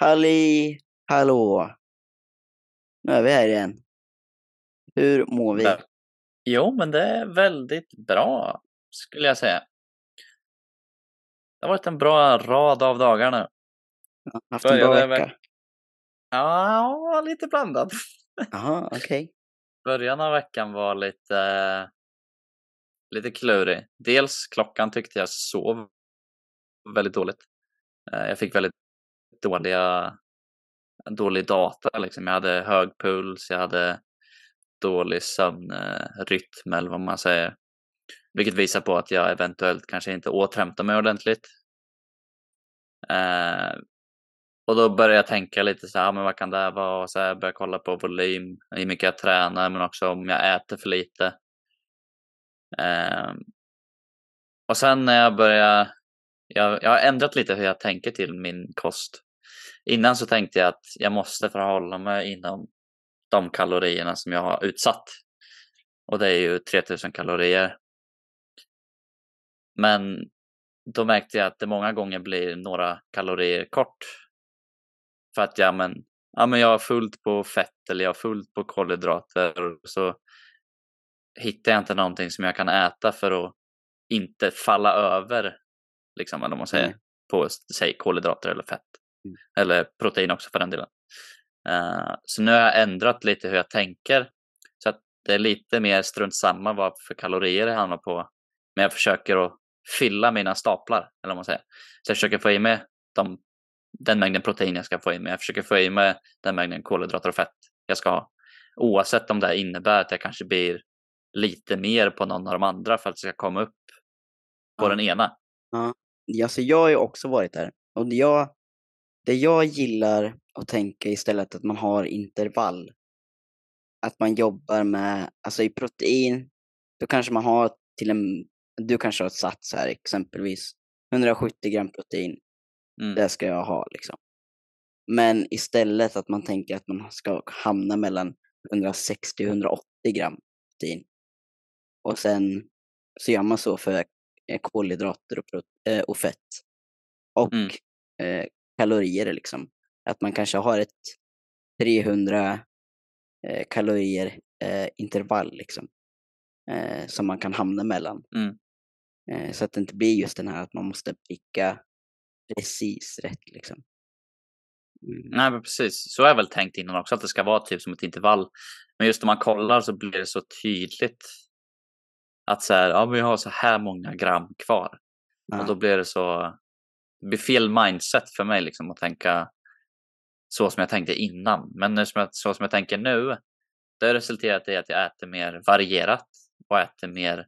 Halli hallå! Nu är vi här igen. Hur mår vi? Jo, men det är väldigt bra, skulle jag säga. Det har varit en bra rad av dagar nu. Ja, Haft en bra vecka? veck- Ja, lite blandat. Jaha, okej. Början av veckan var lite, lite klurig. Dels klockan tyckte jag sov väldigt dåligt. Eh, jag fick väldigt dåliga, dålig data. Liksom. Jag hade hög puls, jag hade dålig sömnrytm eller vad man säger. Vilket visar på att jag eventuellt kanske inte återhämtar mig ordentligt. Eh, och då började jag tänka lite så här, men vad kan det här vara? Och så här, började kolla på volym, hur mycket jag tränar, men också om jag äter för lite. Eh, och sen när jag började, jag, jag har ändrat lite hur jag tänker till min kost. Innan så tänkte jag att jag måste förhålla mig inom de kalorierna som jag har utsatt. Och det är ju 3000 kalorier. Men då märkte jag att det många gånger blir några kalorier kort. För att ja, men, ja, men jag har fullt på fett eller jag har fullt på kolhydrater. Och så hittar jag inte någonting som jag kan äta för att inte falla över, liksom, eller vad man säger, Mm. på säg kolhydrater eller fett. Mm. Eller protein också för den delen. Eh, så nu har jag ändrat lite hur jag tänker. Så att det är lite mer strunt samma vad för kalorier jag hamnar på. Men jag försöker att fylla mina staplar, eller vad man säger. Så jag försöker få i mig de, den mängden protein jag ska få i mig. Jag försöker få i mig den mängden kolhydrater och fett jag ska ha. Oavsett om det innebär att jag kanske blir lite mer på någon av de andra för att jag ska komma upp på Ja. den ena. Alltså jag har ju också varit där. Och det jag, det jag gillar att tänka istället att man har intervall. Att man jobbar med, alltså i protein, då kanske man har till en, du kanske har satt så här exempelvis 170 gram protein, Mm. det ska jag ha liksom. Men istället att man tänker att man ska hamna mellan 160 och 180 gram protein. Och sen så gör man så för eh, kolhydrater och, eh, och fett. Och Mm. eh, kalorier liksom. Att man kanske har ett 300 eh, kalorier eh, intervall liksom. Eh, som man kan hamna mellan. Mm. Så att det inte blir just den här att man måste pricka precis rätt liksom. Mm. Nej, men precis. Så har jag väl tänkt innan också, att det ska vara typ som ett intervall. Men just när man kollar så blir det så tydligt att så här, ja, men jag har så här många gram kvar. Ja. Och då blir det så, det blir fel mindset för mig liksom att tänka så som jag tänkte innan. Men nu som jag, så som jag tänker nu, det har resulterat i att jag äter mer varierat och äter mer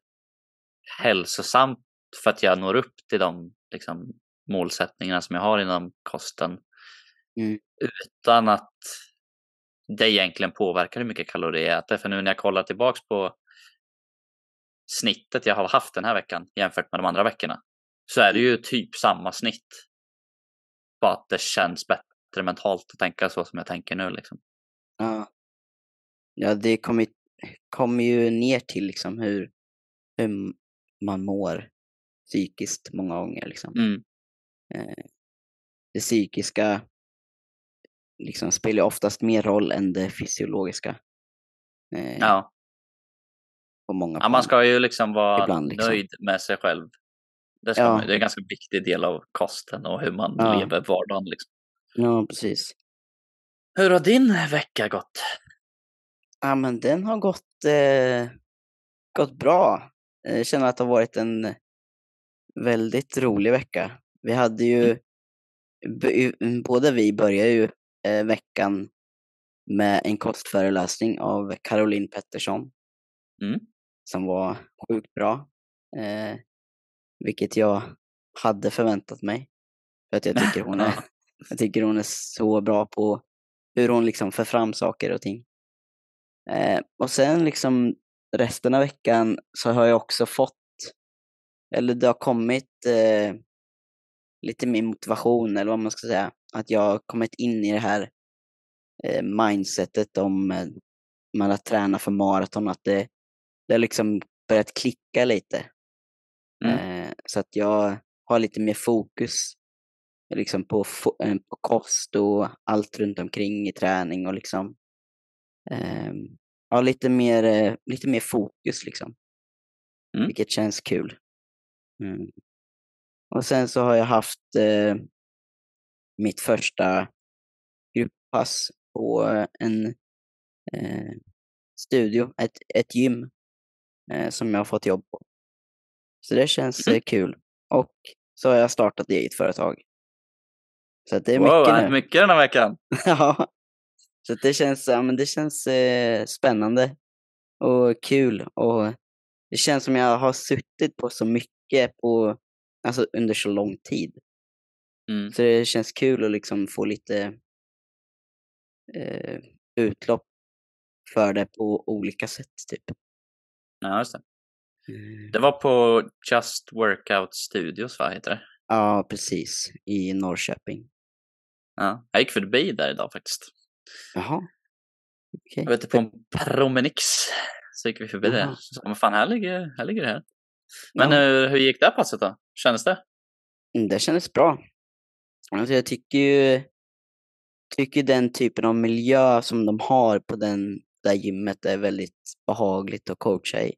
hälsosamt för att jag når upp till de liksom, målsättningarna som jag har inom kosten. Mm. Utan att det egentligen påverkar hur mycket kalorier jag äter. För nu när jag kollar tillbaks på snittet jag har haft den här veckan jämfört med de andra veckorna så är det ju typ samma snitt. Bara att det känns bättre mentalt att tänka så som jag tänker nu. Liksom. Ja. Ja, det kommer kommer ju ner till liksom hur, hur man mår psykiskt många gånger. Liksom. Mm. Eh, det psykiska liksom spelar oftast mer roll än det fysiologiska. Eh, Ja. På många ja, man ska ju liksom vara Ibland, liksom. nöjd med sig själv. Det, Ja. man, det är en ganska viktig del av kosten och hur man Ja. lever vardagen. Liksom. Ja, precis. Hur har din vecka gått? Ja, men den har gått, eh, gått bra. Jag känner att det har varit en väldigt rolig vecka. Vi hade ju, b- båda vi började ju eh, veckan med en kostföreläsning av Caroline Pettersson Mm. Som var sjukt bra. Eh, vilket jag hade förväntat mig. För att jag tycker hon är, jag tycker hon är så bra på hur hon liksom för fram saker och ting. Eh, och sen liksom resten av veckan så har jag också fått, eller det har kommit eh, lite mer motivation eller vad man ska säga. Att jag har kommit in i det här eh, mindsetet om eh, man att träna för maraton. Att det, det har liksom börjat klicka lite. Mm. Eh, så att jag har lite mer fokus liksom på, eh, på kost och allt runt omkring i träning och liksom eh, ja, lite, mer, eh, lite mer fokus liksom. Mm. Vilket känns kul. Mm. Och sen så har jag haft eh, mitt första grupppass på en eh, studio, ett, ett gym som jag har fått jobb på. Så det känns Mhm. eh, kul. Och så har jag startat eget företag. Så det är wow, mycket nu. mycket den här veckan. ja. Så det känns, ja, men det känns eh, spännande och kul. Och det känns som jag har suttit på så mycket på, alltså under så lång tid. Mm. Så det känns kul att liksom få lite eh, utlopp för det på olika sätt. Typ. Ja, just det. Det var på Just Workout Studios, va, heter det? Ja, precis. I Norrköping. Ja, jag gick förbi där idag faktiskt. Jaha. Okej. Jag vet inte, på en Promenix så gick vi förbi det. Jaha. Så, men fan, här ligger, här ligger det här. Men Ja. hur, hur gick det här passet då? Kändes det? Mm, Det kändes bra. Alltså jag tycker ju tycker den typen av miljö som de har på den där gymmet är väldigt behagligt att coacha i.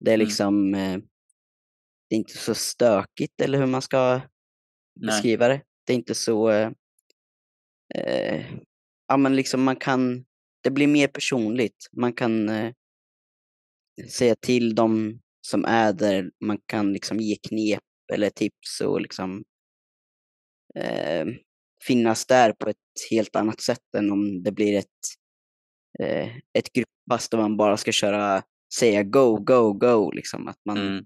Det är Mm. liksom eh, det är inte så stökigt eller hur man ska Nej. beskriva det. Det är inte så eh, eh, ja men liksom man kan det blir mer personligt. Man kan eh, säga till dem som är där, man kan liksom ge knep eller tips och liksom eh, finnas där på ett helt annat sätt än om det blir ett, eh, ett grupppass där man bara ska köra, säga go, go, go, liksom. Att man, Mm.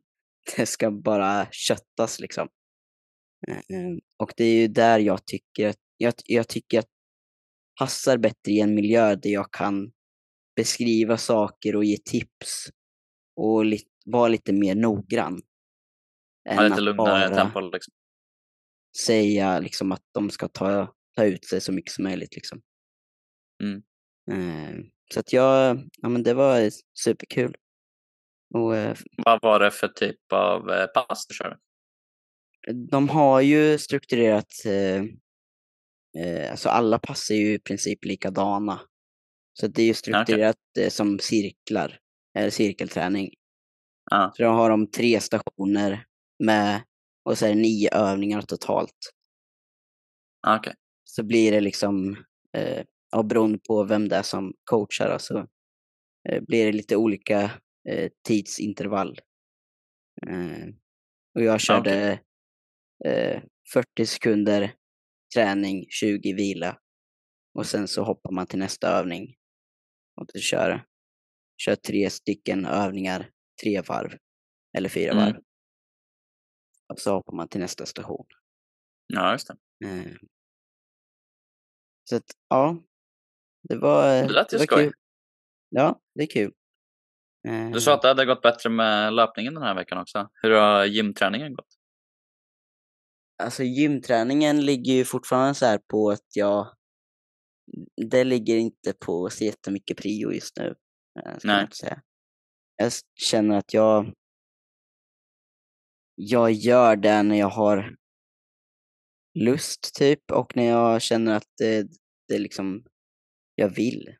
det ska bara köttas liksom. Eh, och det är ju där jag tycker att, jag, jag tycker att passar bättre i en miljö där jag kan beskriva saker och ge tips och li, vara lite mer noggrann. Ja, lite lugnare tempo liksom. säga liksom att de ska ta, ta ut sig så mycket som möjligt. Liksom. Mm. Eh, så att jag, ja men det var superkul. Och eh, Vad var det för typ av eh, pass du körde? de har ju strukturerat, eh, alltså alla pass är ju i princip likadana. Så det är ju strukturerat eh, som cirklar, eller cirkelträning. Ja, Så då har de tre stationer med, och så är det nio övningar totalt. ah, okej. Så blir det liksom, eh, ja, beroende på vem det är som coachar, alltså, eh, blir det lite olika eh, tidsintervall. Eh, och jag körde eh, 40 sekunder träning, 20 vila. Och sen så hoppar man till nästa övning. Och så kör, kör tre stycken övningar, tre varv. Eller fyra Mm. varv. Och så hoppar man till nästa station. Ja, just det. Eh, så att, ja. Det var, Det lät ju var skoj. kul. Ja, det är kul. Eh, Du sa att det hade gått bättre med löpningen den här veckan också. Hur har gymträningen gått? Alltså gymträningen ligger ju fortfarande så här på att jag... Det ligger inte på så jättemycket prio just nu. eh, Ska Nej. Jag s- känner att jag... Jag gör det när jag har lust typ och när jag känner att det, det liksom... Jag vill.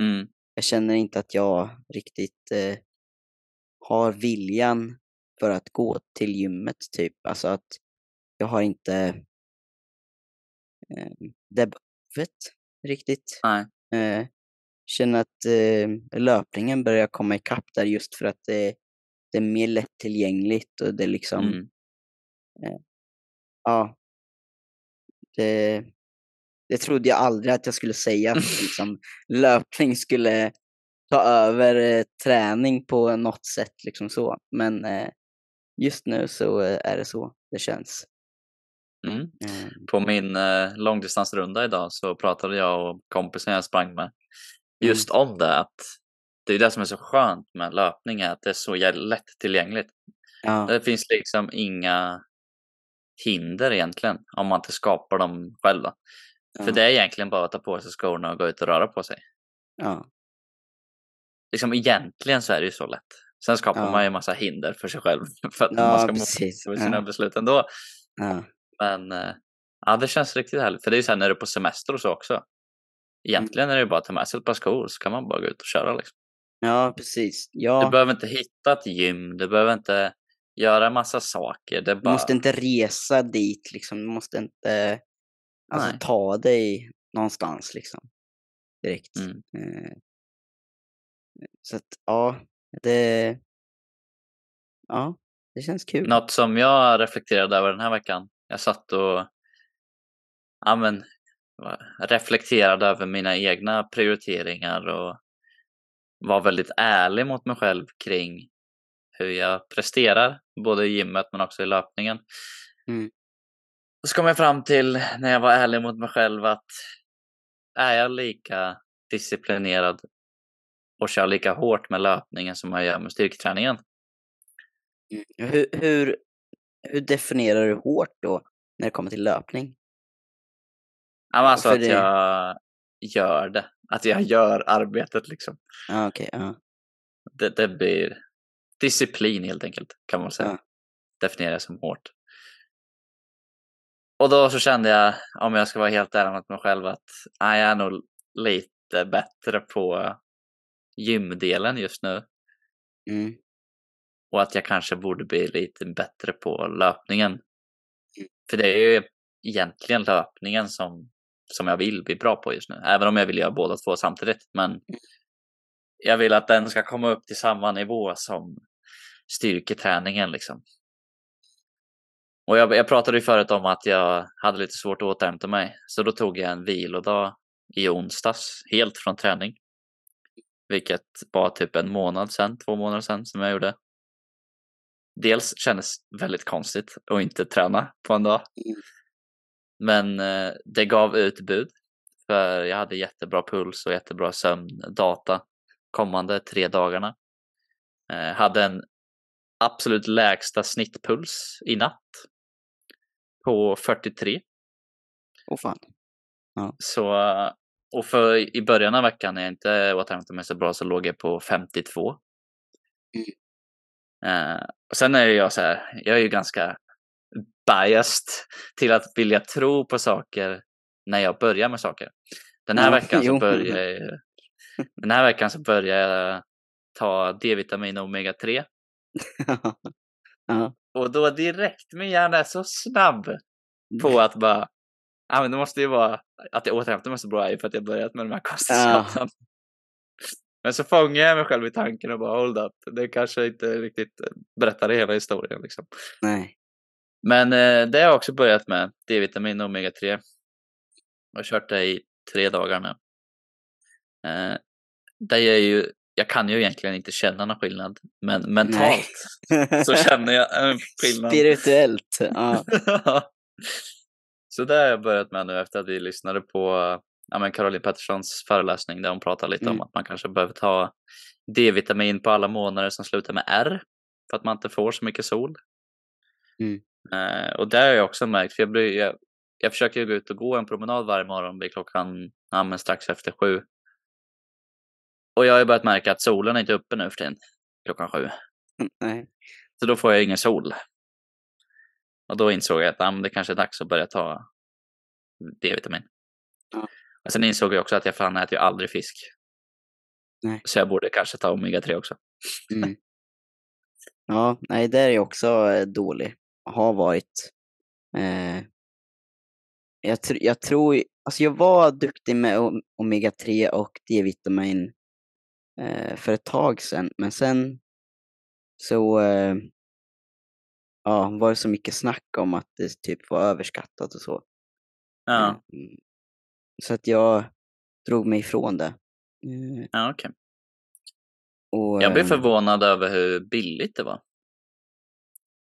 Mm. Jag känner inte att jag riktigt eh, har viljan för att gå till gymmet typ. Alltså att jag har inte eh, det behovet riktigt. Nej. Eh, känner att eh, löpningen börjar komma ikapp där just för att det, det är mer lättillgängligt och det liksom, Mm. ja. Det, det trodde jag aldrig att jag skulle säga, att liksom, löpning skulle ta över eh, träning på något sätt liksom så. Men eh, just nu så eh, är det så det känns. Mm. Eh, På min eh, långdistansrunda idag så pratade jag och kompisen jag sprang med just om det att det är det som är så skönt med löpning är att det är så lättillgängligt. ja, Det finns liksom inga hinder egentligen om man inte skapar dem själva. Ja, För det är egentligen bara att ta på sig skorna och gå ut och röra på sig. ja, Liksom egentligen så är det ju så lätt. Sen skapar Ja. man ju en massa hinder för sig själv för att Ja, man ska precis. må sina beslut ändå. Ja. Men eh, ja, det känns riktigt härligt. För det är ju så här när du är på semester och så också. Egentligen är det ju bara att ta med sig ett par skor så kan man bara gå ut och köra. Liksom. ja, precis. Du Ja, behöver inte hitta ett gym, du behöver inte göra massa saker. Är du bara... måste inte resa dit liksom. Du måste inte alltså, Nej. ta dig någonstans liksom. Direkt. Mm. Eh, Så att ja, det... Ja, det känns kul. Något som jag reflekterade över den här veckan. Jag satt och ja, men, reflekterade över mina egna prioriteringar och var väldigt ärlig mot mig själv kring hur jag presterar, både i gymmet men också i löpningen. Mm. Så kom jag fram till när jag var ärlig mot mig själv att är jag lika disciplinerad och kör lika hårt med löpningen som jag gör med styrketräningen? Mm. Hur, hur, hur definierar du hårt då när det kommer till löpning? Alltså För att det- jag gör det. Att jag gör arbetet liksom. Ja, okej. ja. Det, det blir disciplin helt enkelt kan man säga. Ja. Definierar jag som hårt. Och då så kände jag, om jag ska vara helt ärlig mot mig själv, att jag är nog lite bättre på gymdelen just nu. Mm. Och att jag kanske borde bli lite bättre på löpningen. Mm. För det är ju egentligen löpningen som, som jag vill bli bra på just nu. Även om jag vill göra båda två samtidigt. Men jag vill att den ska komma upp till samma nivå som styrketräningen liksom. Och jag, jag pratade ju förut om att jag hade lite svårt att återhämta mig. Så då tog jag en vilodag i onsdags, helt från träning. Vilket var typ en månad sedan, två månader sedan som jag gjorde. Dels kändes väldigt konstigt att inte träna på en dag. Mm. Men eh, det gav utbud. För jag hade jättebra puls och jättebra sömndata kommande tre dagarna. Eh, hade en absolut lägsta snittpuls i natt på 43. Åh fan. Så, eh, och för i början av veckan när jag inte återhämtade mig så bra så låg jag på 52. Eh, och sen är jag så här, jag är ju ganska biased till att vilja tro på saker när jag börjar med saker. Den här Ja, veckan så börjar jag Den här veckan så börjar jag ta D-vitamin och omega-3 ja. Och då direkt min hjärna är så snabb på att bara Ja men det måste ju vara att jag återhämtar mig så bra är för att jag börjat med de här kosttillskotten. Men så fångar jag mig själv i tanken och bara hold up. Det kanske inte riktigt berättar hela historien liksom. Nej. Men eh, det har jag också börjat med. D-vitamin och omega-3. Jag har kört det i tre dagar nu. Eh, det är ju, jag kan ju egentligen inte känna någon skillnad. Men mentalt så känner jag en skillnad. Spirituellt. Ja. så det har jag börjat med nu efter att vi lyssnade på ja, men Caroline Petterssons föreläsning där hon pratar lite om Mm. att man kanske behöver ta D-vitamin på alla månader som slutar med R för att man inte får så mycket sol. Mm. Eh, och det har jag också märkt, för jag, blir, jag, jag försöker ju gå ut och gå en promenad varje morgon vid klockan ja, strax efter sju. Och jag har ju börjat märka att solen är inte uppe nu för tiden, klockan sju. Nej. Så då får jag ingen sol. Och då insåg jag att men det kanske är dags att börja ta D-vitamin. Ja. Och sen insåg jag också att jag fan äter ju aldrig fisk. Nej. Så jag borde kanske ta omega-3 också. Mm. Ja, nej, det är jag också eh, dålig. Har varit. Eh, jag, tr- jag tror, ju- alltså jag var duktig med o- omega-3 och D-vitamin eh, för ett tag sedan, men sen så eh, ja, var det så mycket snack om att det typ var överskattat och så. Ja, Mm. Så att jag drog mig ifrån det. Eh, ja okej. och, Jag blev eh, förvånad över hur billigt det var.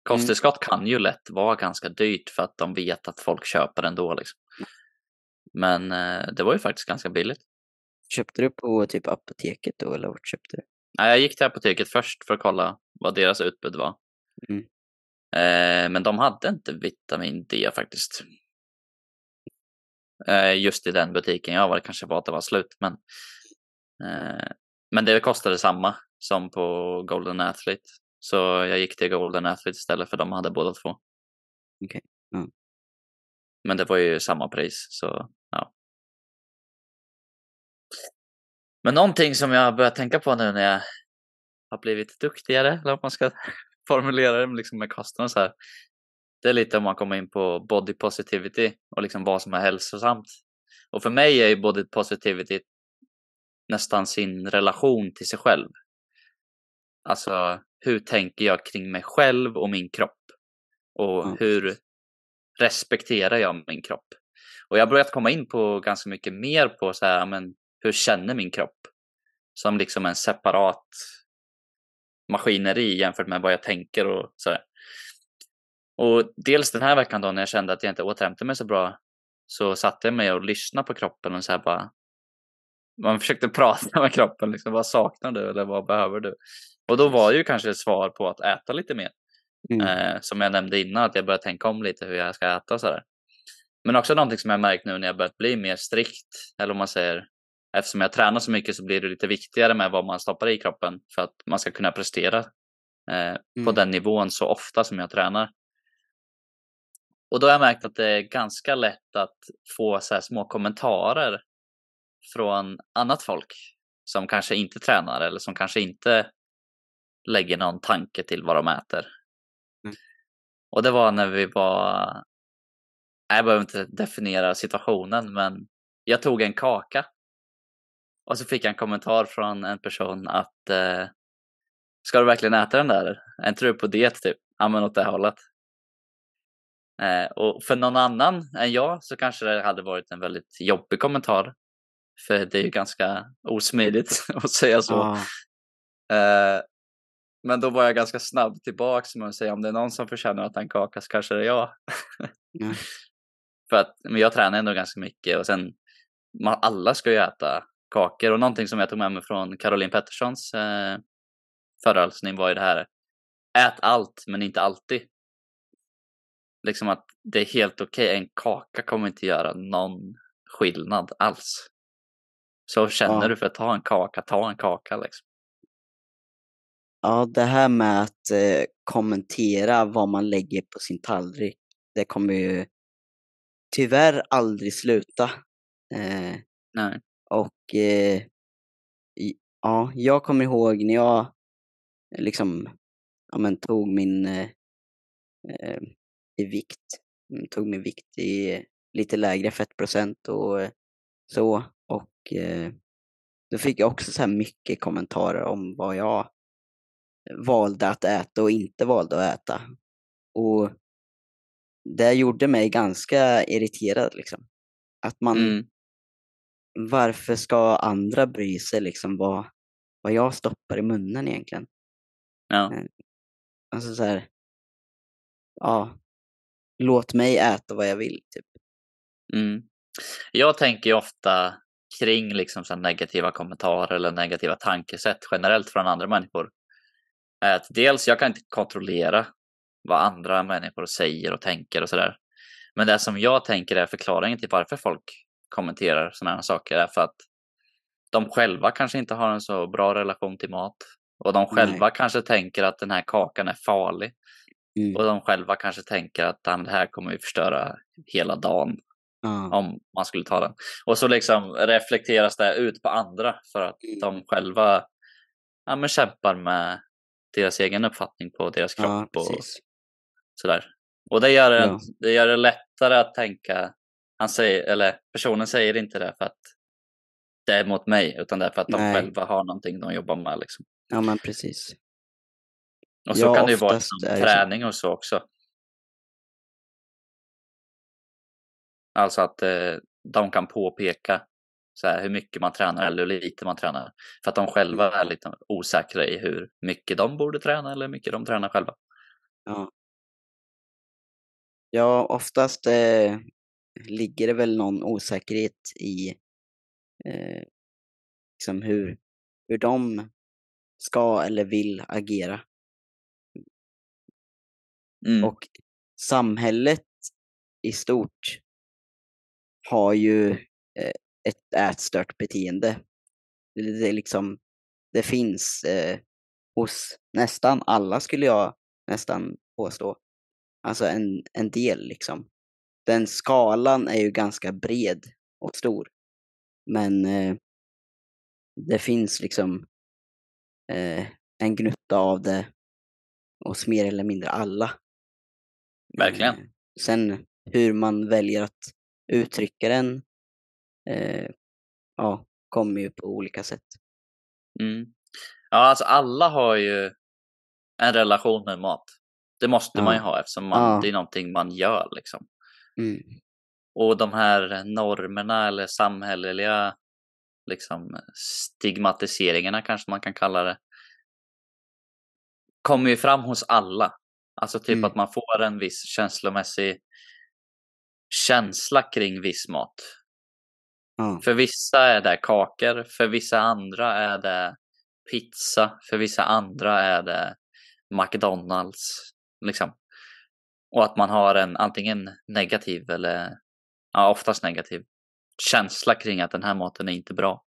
Kosttillskott kan ju lätt vara ganska dyrt för att de vet att folk köper ändå. Liksom. Men eh, det var ju faktiskt ganska billigt. Köpte du på typ apoteket då, eller vart köpte du? Nej, Jag gick till apoteket först för att kolla vad deras utbud var. Mm. Eh, men de hade inte vitamin D faktiskt. Eh, just i den butiken jag var. Det kanske var att det var slut. Men, eh, men det kostade samma. som på Golden Athlete. Så jag gick till Golden Athlete istället för de hade båda två. Okej. Ja. Men det var ju samma pris, så Men någonting som jag börjat tänka på nu när jag har blivit duktigare, eller om man ska formulera det liksom med kostnaden så här. Det är lite om man kommer in på body positivity och liksom vad som är hälsosamt. Och för mig är ju body positivity nästan sin relation till sig själv. Alltså, hur tänker jag kring mig själv och min kropp? Och Ja, hur respekterar jag min kropp? Och jag har börjat komma in på ganska mycket mer på så här, men hur känner min kropp? Som liksom en separat maskineri jämfört med vad jag tänker och så här. Och dels den här veckan då när jag kände att jag inte återhämtade mig så bra så satte jag mig och lyssnade på kroppen och så här bara man försökte prata med kroppen liksom, vad saknar du eller vad behöver du? Och då var ju kanske ett svar på att äta lite mer. Mm. Eh, som jag nämnde innan, att jag började tänka om lite hur jag ska äta och sådär. Men också någonting som jag märkt nu när jag börjat bli mer strikt, eller om man säger, eftersom jag tränar så mycket så blir det lite viktigare med vad man stoppar i kroppen för att man ska kunna prestera eh, på Mm. den nivån så ofta som jag tränar. Och då har jag märkt att det är ganska lätt att få så små kommentarer från annat folk som kanske inte tränar eller som kanske inte lägger någon tanke till vad de äter. Mm. Och det var när vi var, jag behöver inte definiera situationen, men jag tog en kaka och så fick jag en kommentar från en person att eh, ska du verkligen äta den där? Är inte du på diet typ? Ja men åt det hållet. Eh, och för någon annan än jag så kanske det hade varit en väldigt jobbig kommentar. För det är ju ganska osmidigt att säga så. Ja, Eh, men då var jag ganska snabb tillbaks med att säga om det är någon som förtjänar att en kaka så kanske det är jag. Ja. För att men jag tränar ändå ganska mycket och sen man, alla ska ju äta kakor och någonting som jag tog med mig från Caroline Petterssons eh, föreläsning var ju det här. Ät allt men inte alltid. Liksom att det är helt okej. En kaka kommer inte göra någon skillnad alls. Så känner Ja. du för att ta en kaka, ta en kaka liksom. ja, det här med att eh, kommentera vad man lägger på sin tallrik, det kommer ju tyvärr aldrig sluta. Eh, Nej och eh, ja, jag kommer ihåg när jag eh, liksom ja, men, tog min eh, eh i vikt, mm, tog min vikt i lite lägre fettprocent och eh, så. Och eh, då fick jag också så här mycket kommentarer om vad jag valde att äta och inte valde att äta. Och det gjorde mig ganska irriterad liksom. Att man, Mm varför ska andra bry sig liksom vad, vad jag stoppar i munnen egentligen? Ja. Alltså så här, ja, låt mig äta vad jag vill typ. Mm. Jag tänker ju ofta kring liksom så negativa kommentarer eller negativa tankesätt generellt från andra människor. Att dels, jag kan inte kontrollera vad andra människor säger och tänker och sådär. Men det som jag tänker är förklaringen till varför folk kommenterar sådana här saker är för att de själva kanske inte har en så bra relation till mat. Och de själva kanske tänker att den här kakan är farlig. Mm. Och de själva kanske tänker att "Ah, det här kommer ju förstöra hela dagen Ja, om man skulle ta den. Och så liksom reflekteras det ut på andra för att Mm. de själva ja, men kämpar med deras egen uppfattning på deras ja kropp och precis. sådär. Och det gör, det, Ja. det gör det lättare att tänka, han säger, eller personen säger inte det för att det är mot mig, utan det är för att de Nej. själva har någonting de jobbar med. Liksom. Ja men precis. Och så Ja, kan det ju vara oftast som är det så. träning och så också. Alltså att eh, de kan påpeka så här, hur mycket man tränar eller hur lite man tränar. För att de själva Mm. är lite osäkra i hur mycket de borde träna eller hur mycket de tränar själva. Ja. Ja, oftast eh, ligger det väl någon osäkerhet i eh, liksom hur, hur de ska eller vill agera. Mm. Och samhället i stort har ju eh, ett ätstört beteende. Det, det, liksom, det finns eh, hos nästan alla skulle jag nästan påstå. Alltså en, en del liksom. Den skalan är ju ganska bred och stor. Men eh, det finns liksom eh, en gnutta av det hos mer eller mindre alla. Verkligen. Eh, sen hur man väljer att uttrycka den eh, ja, kommer ju på olika sätt. Mm. Ja, alltså alla har ju en relation med mat. Det måste Ja. man ju ha eftersom man, Ja. det är någonting man gör liksom. Mm. Och de här normerna eller samhälleliga liksom, stigmatiseringarna kanske man kan kalla det. Kommer ju fram hos alla. Alltså typ Mm. att man får en viss känslomässig känsla kring viss mat. Ja. För vissa är det kakor, för vissa andra är det pizza, för vissa andra är det McDonalds. Liksom. Och att man har en antingen negativ eller ja, oftast negativ känsla kring att den här maten är inte bra.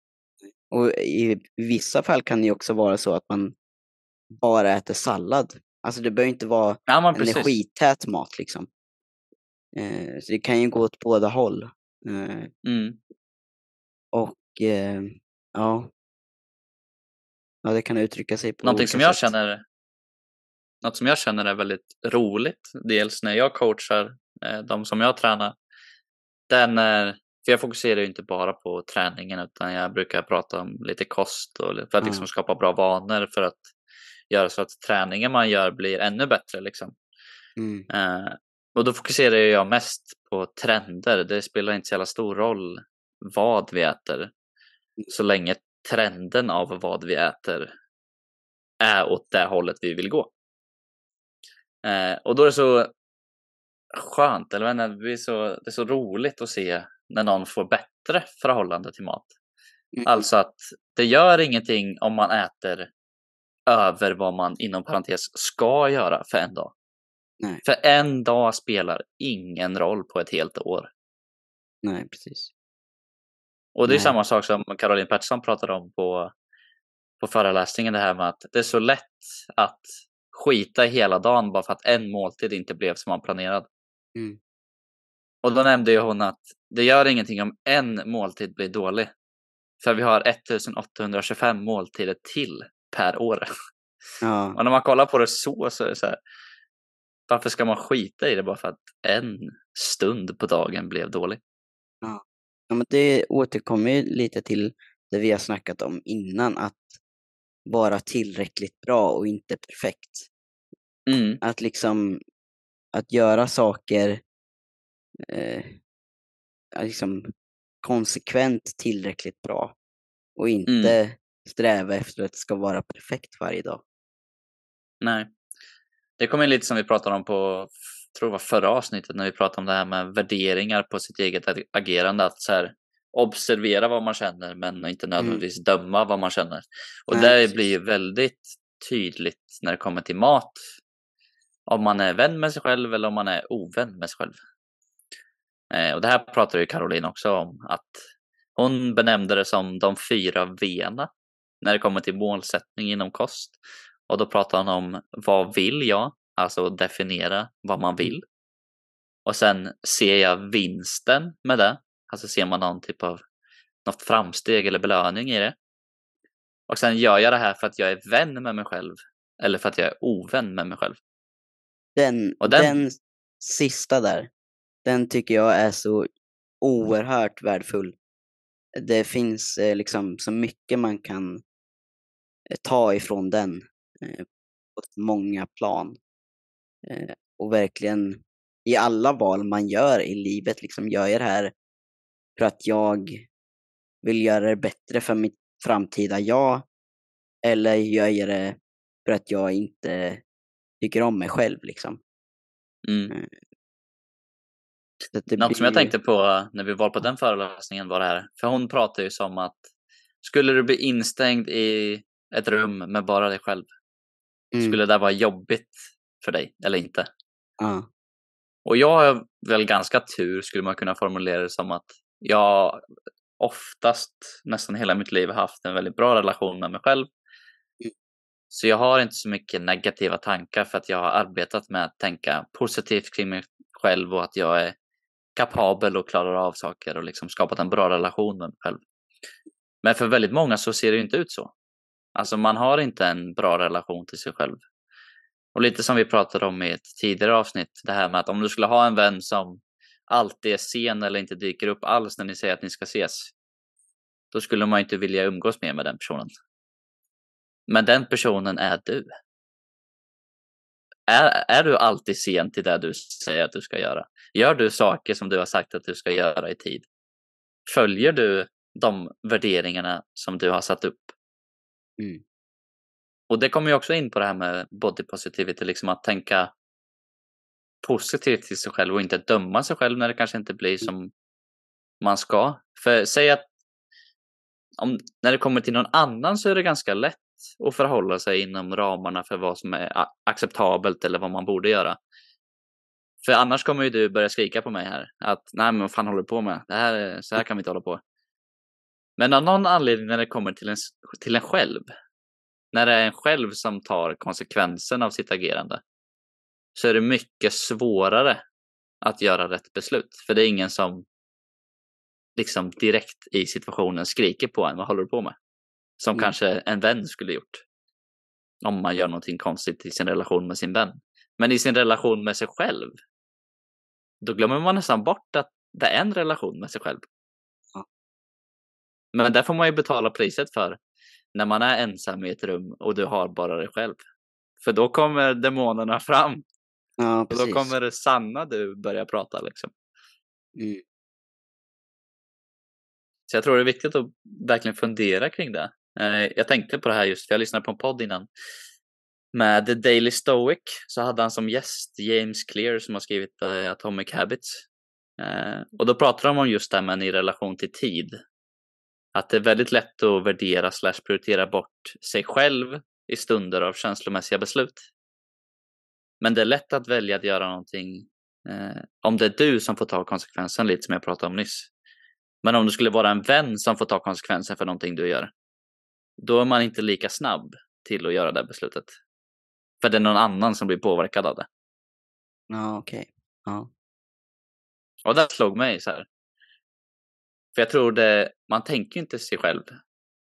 Och i vissa fall kan det ju också vara så att man bara äter sallad. Alltså det behöver inte vara Ja, men energität mat liksom. Eh, så det kan ju gå åt båda håll. Eh, Mm. och eh, ja. Ja, det kan uttrycka sig på Någonting som jag sätt. känner något som jag känner är väldigt roligt, dels när jag coachar eh, de som jag tränar, den är, för jag fokuserar ju inte bara på träningen utan jag brukar prata om lite kost och för att liksom Mm. skapa bra vanor för att göra så att träningen man gör blir ännu bättre liksom. Mm. Eh, och då fokuserar jag mest på trender. Det spelar inte så jävla stor roll vad vi äter. Så länge trenden av vad vi äter är åt det hållet vi vill gå. Eh, och då är det så skönt, eller inte, det, blir så, det är så roligt att se när någon får bättre förhållande till mat. Mm. Alltså att det gör ingenting om man äter över vad man inom parentes ska göra för en dag. Nej. För en dag spelar ingen roll på ett helt år. Nej, precis. Och det är Nej. samma sak som Caroline Pettersson pratade om på, på föreläsningen, det här med att det är så lätt att skita i hela dagen bara för att en måltid inte blev som man planerade. Mm. Och då nämnde ju hon att det gör ingenting om en måltid blir dålig. För vi har 1825 måltider till per år. Ja, Och när man kollar på det så, så är det så här. Varför ska man skita i det bara för att en stund på dagen blev dålig? ja, men det återkommer ju lite till det vi har snackat om innan, att vara tillräckligt bra och inte perfekt. Mm, Att liksom, att göra saker eh, liksom konsekvent tillräckligt bra och inte sträva efter att det ska vara perfekt varje dag. nej. Det kommer lite som vi pratade om på, tror var förra avsnittet när vi pratade om det här med värderingar på sitt eget ag- agerande. Att så här, observera vad man känner men inte nödvändigtvis döma vad man känner. Och Mm. Nej, det blir ju väldigt tydligt när det kommer till mat. Om man är vän med sig själv eller om man är ovän med sig själv. Eh, och det här pratar ju Caroline också om. Att hon benämnde det som de fyra V'na när det kommer till målsättning inom kost. Och då pratar hon om vad vill jag? Alltså definiera vad man vill. Och sen ser jag vinsten med det. Alltså ser man någon typ av något framsteg eller belöning i det. Och sen gör jag det här för att jag är vän med mig själv. Eller för att jag är ovän med mig själv. Den, Och den... den- sista där, den tycker jag är så oerhört värdefull. Det finns eh, liksom så mycket man kan eh, ta ifrån den eh, på många plan. Eh, och verkligen i alla val man gör i livet, liksom gör jag det här för att jag vill göra det bättre för mitt framtida jag? Eller gör jag det för att jag inte tycker om mig själv liksom? Mm. Det Något som jag blir- tänkte på när vi var på den föreläsningen var det här. För hon pratar ju som att skulle du bli instängd i ett rum med bara dig själv. Mm, Skulle det vara jobbigt för dig eller inte? ja, Och jag har väl ganska tur skulle man kunna formulera det som att jag oftast nästan hela mitt liv har haft en väldigt bra relation med mig själv. Så jag har inte så mycket negativa tankar för att jag har arbetat med att tänka positivt kring mig själv och att jag är kapabel och klarar av saker och liksom skapat en bra relation med mig själv. Men för väldigt många så ser det ju inte ut så. Alltså man har inte en bra relation till sig själv. Och lite som vi pratade om i ett tidigare avsnitt, det här med att om du skulle ha en vän som alltid är sen eller inte dyker upp alls när ni säger att ni ska ses, då skulle man inte vilja umgås mer med den personen. Men den personen är du. Är, är du alltid sen till det du säger att du ska göra? Gör du saker som du har sagt att du ska göra i tid? Följer du de värderingarna som du har satt upp? Mm. Och det kommer ju också in på det här med body positivity, liksom att tänka positivt till sig själv och inte döma sig själv när det kanske inte blir som man ska. För säg att om, när det kommer till någon annan så är det ganska lätt att förhålla sig inom ramarna för vad som är acceptabelt eller vad man borde göra. För annars kommer ju du börja skrika på mig här att nej men vad fan håller du på med? Det här, så här kan vi inte hålla på. Men av någon anledning när det kommer till en, till en själv, när det är en själv som tar konsekvensen av sitt agerande, så är det mycket svårare att göra rätt beslut. För det är ingen som liksom direkt i situationen skriker på en, vad håller du på med? Som mm. kanske en vän skulle gjort. Om man gör någonting konstigt i sin relation med sin vän. Men i sin relation med sig själv, då glömmer man nästan bort att det är en relation med sig själv. Ja. Men där får man ju betala priset för när man är ensam i ett rum och du har bara dig själv. För då kommer demonerna fram. Ja, och då kommer det sanna du börja prata liksom. Mm. Så jag tror det är viktigt att verkligen fundera kring det. Eh, jag tänkte på det här just för jag lyssnade på en podd innan. Med The Daily Stoic så hade han som gäst James Clear som har skrivit eh, Atomic Habits. Eh, och då pratar de om just det här med i relation till tid. Att det är väldigt lätt att värdera slash prioritera bort sig själv i stunder av känslomässiga beslut. Men det är lätt att välja att göra någonting eh, om det är du som får ta konsekvensen lite som jag pratade om nyss. Men om det skulle vara en vän som får ta konsekvensen för någonting du gör, då är man inte lika snabb till att göra det beslutet. För det är någon annan som blir påverkad av det. Ja, okej. Okay. Ja. Och det slog mig så här. För jag tror det, man tänker inte sig själv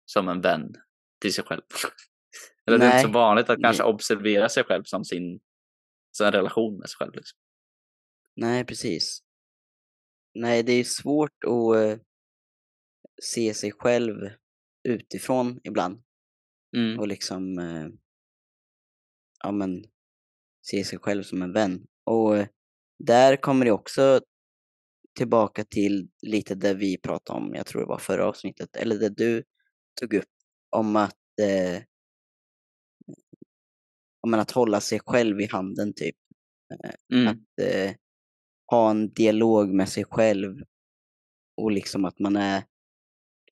som en vän till sig själv. Eller Nej. det är inte så vanligt att kanske Nej. observera sig själv som sin, sin relation med sig själv. Liksom. Nej, precis. Nej, det är svårt att uh, se sig själv utifrån ibland. Mm. Och liksom uh, ja, men, se sig själv som en vän. Och uh, där kommer det också tillbaka till lite det vi pratade om, jag tror det var förra avsnittet, eller det du tog upp om att eh, om att hålla sig själv i handen typ. Mm. Att eh, ha en dialog med sig själv och liksom att man är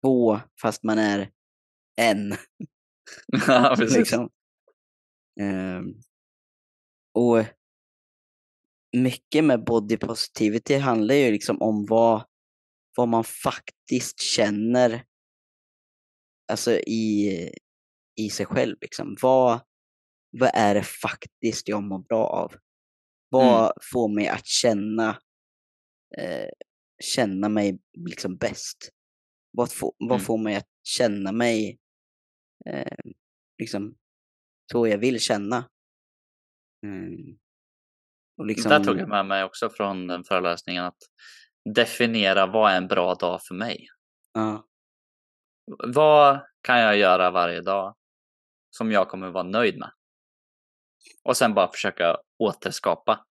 två fast man är en. Ja, precis. liksom. Um, och mycket med body positivity handlar ju liksom om vad, vad man faktiskt känner alltså i, i sig själv. Liksom. Vad, vad är det faktiskt jag mår bra av? Vad mm. får mig att känna, eh, känna mig liksom bäst? Vad, få, vad mm. får mig att känna mig eh, liksom så jag vill känna? Mm. Och liksom... Där tog jag med mig också från den föreläsningen att definiera vad är en bra dag för mig? Ja. Vad kan jag göra varje dag som jag kommer vara nöjd med? Och sen bara försöka återskapa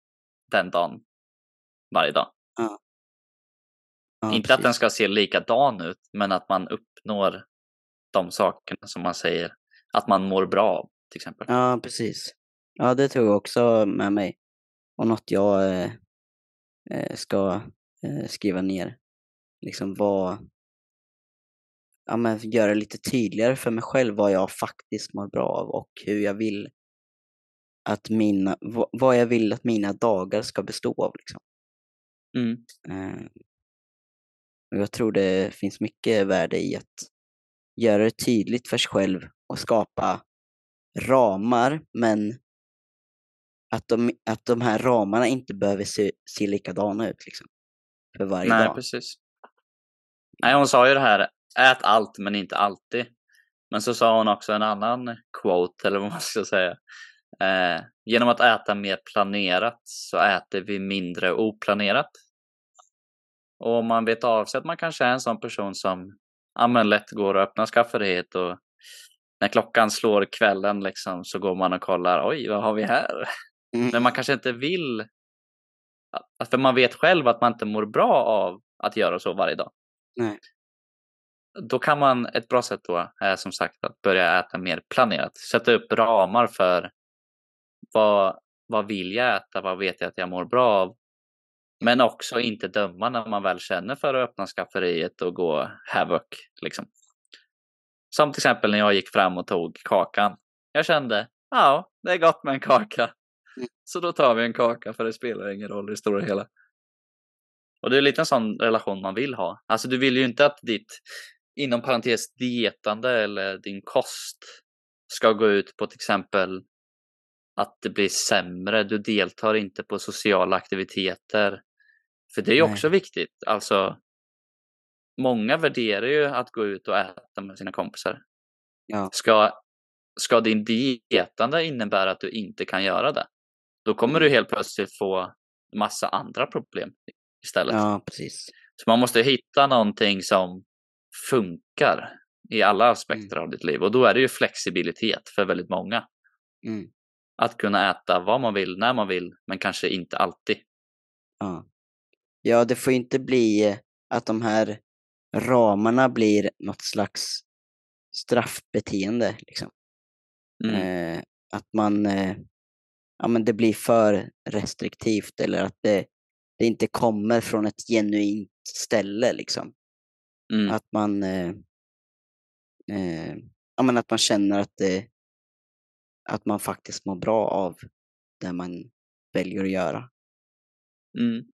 den dagen varje dag. Ja. Ja, Inte precis. att den ska se likadan ut, men att man uppnår de sakerna som man säger att man mår bra av, till exempel. Ja, precis. Ja, det tror jag också med mig. Och något jag eh, eh, ska eh, skriva ner. Liksom vad... Ja, men göra lite tydligare för mig själv vad jag faktiskt mår bra av och hur jag vill att mina, vad jag vill att mina dagar ska bestå av. Liksom. Mm. Eh, jag tror det finns mycket värde i att göra det tydligt för sig själv och skapa ramar, men att de, att de här ramarna inte behöver se, se likadana ut liksom, för varje Nej, dag. precis. Nej, hon sa ju det här, ät allt men inte alltid. Men så sa hon också en annan quote, eller vad man ska säga. Eh, genom att äta mer planerat så äter vi mindre oplanerat. Och om man vet av sig att man kanske är en sån person som ja, men lätt går och öppnar skafferiet och när klockan slår kvällen liksom så går man och kollar, oj vad har vi här? Mm. Men man kanske inte vill, för man vet själv att man inte mår bra av att göra så varje dag. Nej. Då kan man, ett bra sätt då är som sagt att börja äta mer planerat. Sätta upp ramar för vad, vad vill jag äta, vad vet jag att jag mår bra av? Men också inte döma när man väl känner för att öppna skafferiet och gå havoc. Liksom. Som till exempel när jag gick fram och tog kakan. Jag kände, ja, det är gott med en kaka. Mm. Så då tar vi en kaka för det spelar ingen roll i det stora hela. Och det är lite en sån relation man vill ha. Alltså du vill ju inte att ditt, inom parentes dietande eller din kost ska gå ut på till exempel att det blir sämre. Du deltar inte på sociala aktiviteter. För det är ju Nej. också viktigt. Alltså, många värderar ju att gå ut och äta med sina kompisar. Ja. Ska, ska din dietande innebära att du inte kan göra det, då kommer du Mm. helt plötsligt få massa andra problem istället. ja, precis. Så man måste hitta någonting som funkar i alla aspekter Mm. av ditt liv. Och då är det ju flexibilitet för väldigt många. Mm. Att kunna äta vad man vill, när man vill, men kanske inte alltid. Ja. Ja, det får inte bli eh, att de här ramarna blir något slags straffbeteende. Liksom. Mm. Eh, att man, eh, ja men det blir för restriktivt eller att det, det inte kommer från ett genuint ställe liksom. Mm. Att man, eh, eh, ja men att man känner att det, att man faktiskt mår bra av det man väljer att göra. Mm.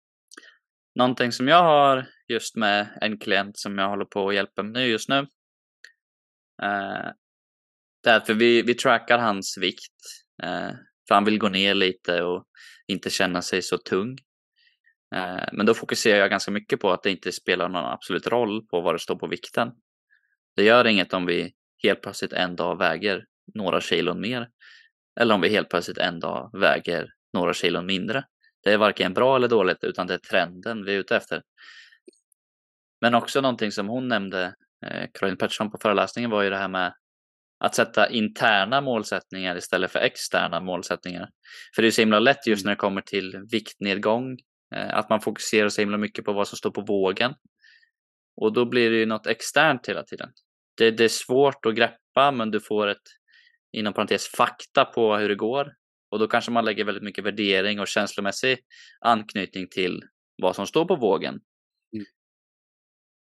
Någonting som jag har just med en klient som jag håller på att hjälpa med just nu. Eh, det är att vi, vi trackar hans vikt. Eh, för han vill gå ner lite och inte känna sig så tung. Eh, men då fokuserar jag ganska mycket på att det inte spelar någon absolut roll på vad det står på vikten. Det gör inget om vi helt plötsligt en dag väger några kilon mer. Eller om vi helt plötsligt en dag väger några kilon mindre. Det är varken bra eller dåligt utan det är trenden vi är ute efter. Men också någonting som hon nämnde, eh, Caroline Pettersson på föreläsningen var ju det här med att sätta interna målsättningar istället för externa målsättningar. För det är så himla lätt just Mm. när det kommer till viktnedgång, eh, att man fokuserar så himla mycket på vad som står på vågen. Och då blir det ju något externt hela tiden. Det, det är svårt att greppa men du får ett, inom parentes, fakta på hur det går. Och då kanske man lägger väldigt mycket värdering och känslomässig anknytning till vad som står på vågen. Mm.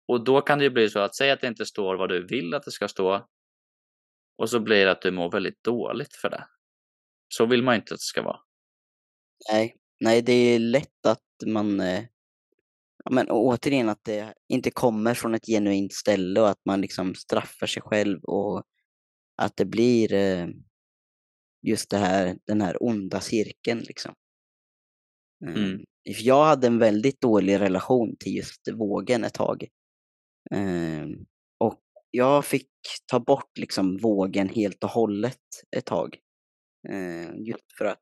Och då kan det ju bli så att säga att det inte står vad du vill att det ska stå. Och så blir det att du mår väldigt dåligt för det. Så vill man inte att det ska vara. Nej, nej det är lätt att man, eh, men återigen att det inte kommer från ett genuint ställe och att man liksom straffar sig själv och att det blir eh, just det här, den här onda cirkeln liksom. Eh, Mm. Jag hade en väldigt dålig relation till just vågen ett tag. Eh, och jag fick ta bort liksom vågen helt och hållet ett tag. Eh, just för att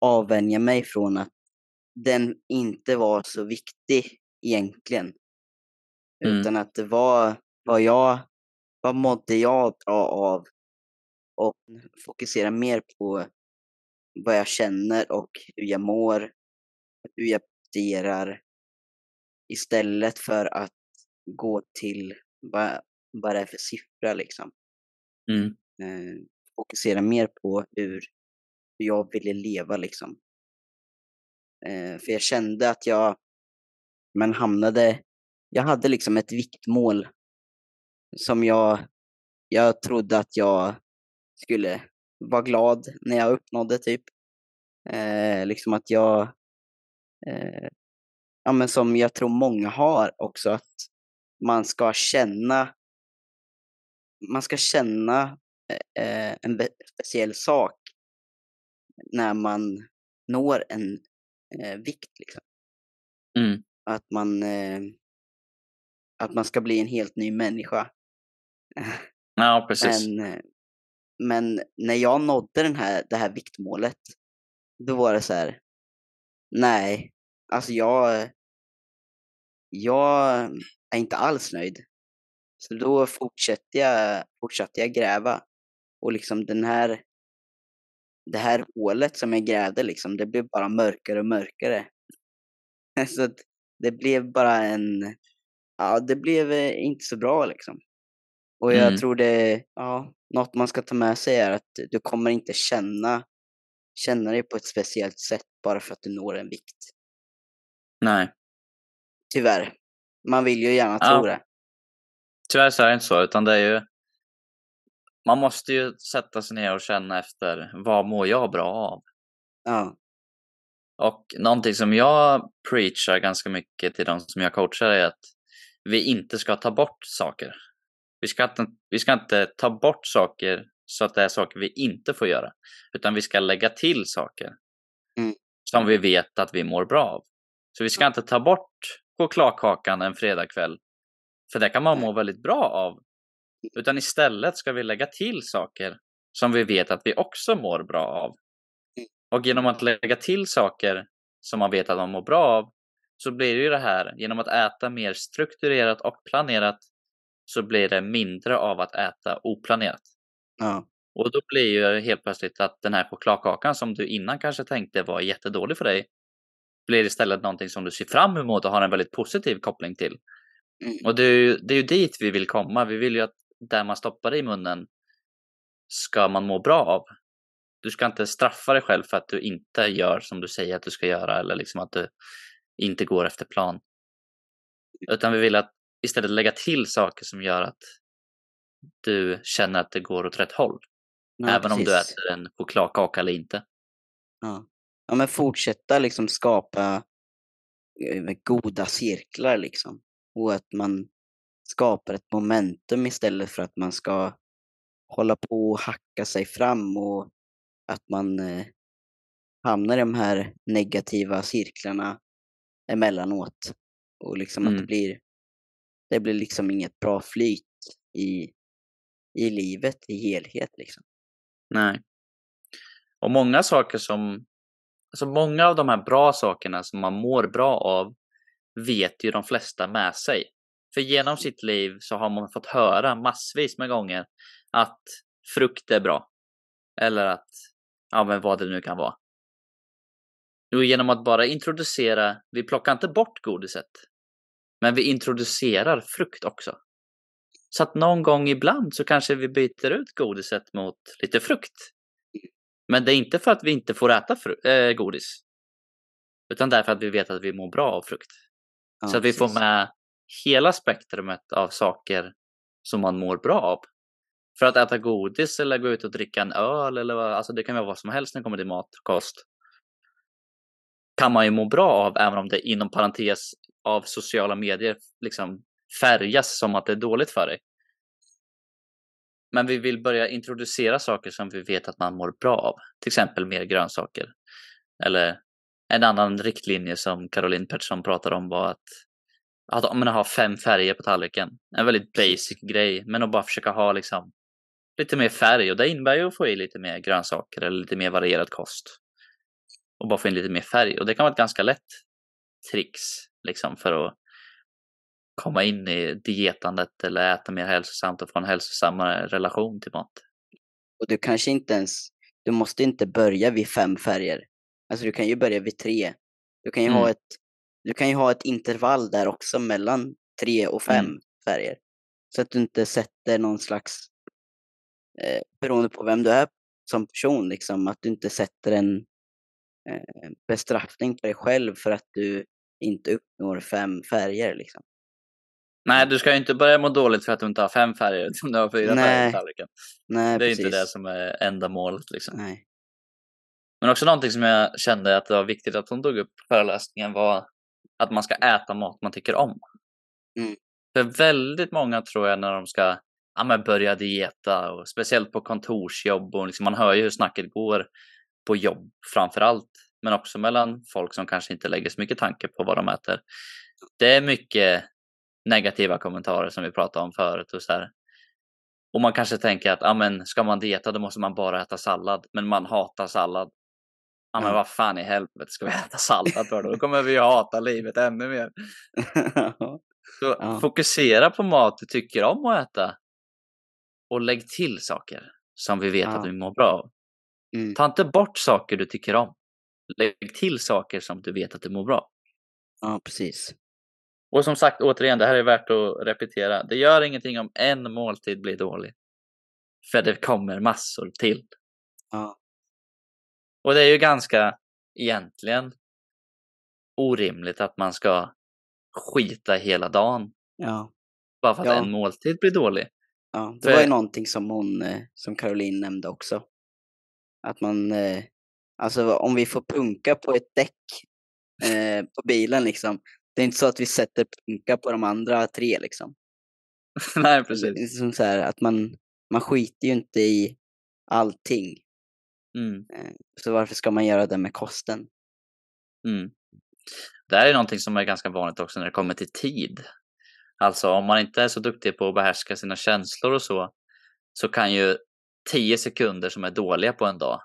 avvänja mig från att den inte var så viktig egentligen. Mm. Utan att det var vad jag, vad mådde jag bra av och fokusera mer på vad jag känner och hur jag mår, hur jag presterar istället för att gå till vad, vad det är för siffra liksom. Mm. Eh, fokusera mer på hur, jag ville leva liksom. Eh, för jag kände att jag men hamnade, jag hade liksom ett viktmål som jag, jag trodde att jag skulle vara glad när jag uppnådde typ. Eh, liksom att jag, eh, ja men som jag tror många har också, att man ska känna, man ska känna eh, en speciell sak när man når en eh, vikt. Liksom. Mm. Att, man, eh, att man ska bli en helt ny människa. Ja, precis. Eh, men när jag nådde den här, det här viktmålet, då var det så här, nej, alltså jag, jag är inte alls nöjd. Så då fortsatte jag, fortsatte jag gräva. Och liksom den här, det här hålet som jag grävde, liksom, det blev bara mörkare och mörkare. Så det blev bara en, ja det blev eh, inte så bra liksom. Och jag Mm. tror det, ja, något man ska ta med sig är att du kommer inte känna, känna dig på ett speciellt sätt bara för att du når en vikt. Nej, Tyvärr. Man vill ju gärna Ja. tro det. tyvärr så är det inte så, utan det är ju... Man måste ju sätta sig ner och känna efter, vad mår jag bra av? Ja, Och någonting som jag preachar ganska mycket till de som jag coachar är att vi inte ska ta bort saker. Vi ska inte, vi ska inte ta bort saker så att det är saker vi inte får göra, utan vi ska lägga till saker Mm. som vi vet att vi mår bra av. Så vi ska inte ta bort chokladkakan en fredagkväll, för det kan man må väldigt bra av. Utan istället ska vi lägga till saker som vi vet att vi också mår bra av. Och genom att lägga till saker som man vet att man mår bra av så blir det ju det här, genom att äta mer strukturerat och planerat så blir det mindre av att äta oplanerat. ja, Och då blir ju helt plötsligt att den här chokladkakan som du innan kanske tänkte var jättedålig för dig blir istället någonting som du ser fram emot och har en väldigt positiv koppling till. Mm. Och det är, ju, det är ju dit vi vill komma. Vi vill ju att där man stoppar i munnen ska man må bra av. Du ska inte straffa dig själv för att du inte gör som du säger att du ska göra eller liksom att du inte går efter plan. Utan vi vill att istället lägga till saker som gör att du känner att det går åt rätt håll. ja även om du precis. äter en chokladkaka eller inte. Ja. ja, men fortsätta liksom skapa eh, goda cirklar liksom. Och att man skapar ett momentum istället för att man ska hålla på och hacka sig fram och att man eh, hamnar i de här negativa cirklarna emellanåt. Och liksom att det Mm. blir, det blir liksom inget bra flyt i, i livet i helhet liksom. Nej. Och många saker som, alltså många av de här bra sakerna som man mår bra av vet ju de flesta med sig. För genom sitt liv så har man fått höra massvis med gånger att frukt är bra. Eller att, ja men vad det nu kan vara. Och genom att bara introducera, vi plockar inte bort godiset. Men vi introducerar frukt också. Så att någon gång ibland så kanske vi byter ut godiset mot lite frukt. Men det är inte för att vi inte får äta äh, godis. Utan därför att vi vet att vi mår bra av frukt. Ja, så att vi får precis. med hela spektrumet av saker som man mår bra av. För att äta godis eller gå ut och dricka en öl eller vad, alltså det kan vara vad som helst när det kommer till mat och kost. Kan man ju må bra av även om det inom parentes av sociala medier liksom färgas som att det är dåligt för dig. Men vi vill börja introducera saker som vi vet att man mår bra av. Till exempel mer grönsaker. Eller en annan riktlinje som Caroline Pettersson pratade om var att, att om man har fem färger på tallriken. En väldigt basic grej, men att bara försöka ha liksom lite mer färg och det innebär ju att få i lite mer grönsaker eller lite mer varierad kost. Och bara få in lite mer färg och det kan vara ett ganska lätt trix liksom för att komma in i dietandet eller äta mer hälsosamt och få en hälsosammare relation till mat. Och du kanske inte ens, du måste inte börja vid fem färger. Alltså du kan ju börja vid tre. Du kan ju, ha, Mm. ett, du kan ju ha ett intervall där också mellan tre och fem Mm. färger. Så att du inte sätter någon slags, eh, beroende på vem du är som person, liksom, att du inte sätter en eh, bestraffning på dig själv för att du inte uppnår fem färger. Liksom. Nej, du ska ju inte börja må dåligt för att du inte har fem färger, utan du har fyra färger Nej, på tallriken. Nej, Det är precis. inte det som är enda målet. Liksom. Nej. Men också någonting som jag kände att det var viktigt att hon tog upp på föreläsningen var att man ska äta mat man tycker om. Mm. För väldigt många tror jag när de ska ja, men börja dieta och speciellt på kontorsjobb och liksom, man hör ju hur snacket går på jobb framför allt, men också mellan folk som kanske inte lägger så mycket tanke på vad de äter. Det är mycket negativa kommentarer som vi pratade om förut och så här. Och man kanske tänker att ja, men ska man dieta då måste man bara äta sallad, men man hatar sallad. Ja, men Ja. vad fan i helvete ska vi äta sallad för då? Då kommer vi ju hata livet ännu mer. Så Ja. fokusera på mat du tycker om att äta. Och lägg till saker som vi vet Ja. att vi mår bra av. Mm. Ta inte bort saker du tycker om. Lägg till saker som du vet att du mår bra. ja, precis. Och som sagt, återigen, det här är värt att repetera. Det gör ingenting om en måltid blir dålig. För det kommer massor till. Ja. Och det är ju ganska, egentligen, orimligt att man ska skita hela dagen Ja. bara för att Ja. en måltid blir dålig. Ja, det För- var ju någonting som hon, eh, som Caroline nämnde också. Att man, eh, alltså om vi får punka på ett däck eh, på bilen liksom. Det är inte så att vi sätter punka på de andra tre liksom. Nej, Det precis. är som så här, att man, man skiter ju inte i allting. Mm, Eh, så varför ska man göra det med kosten? mm. Det här är någonting som är ganska vanligt också när det kommer till tid. Alltså om man inte är så duktig på att behärska sina känslor och så, så kan ju 10 sekunder som är dåliga på en dag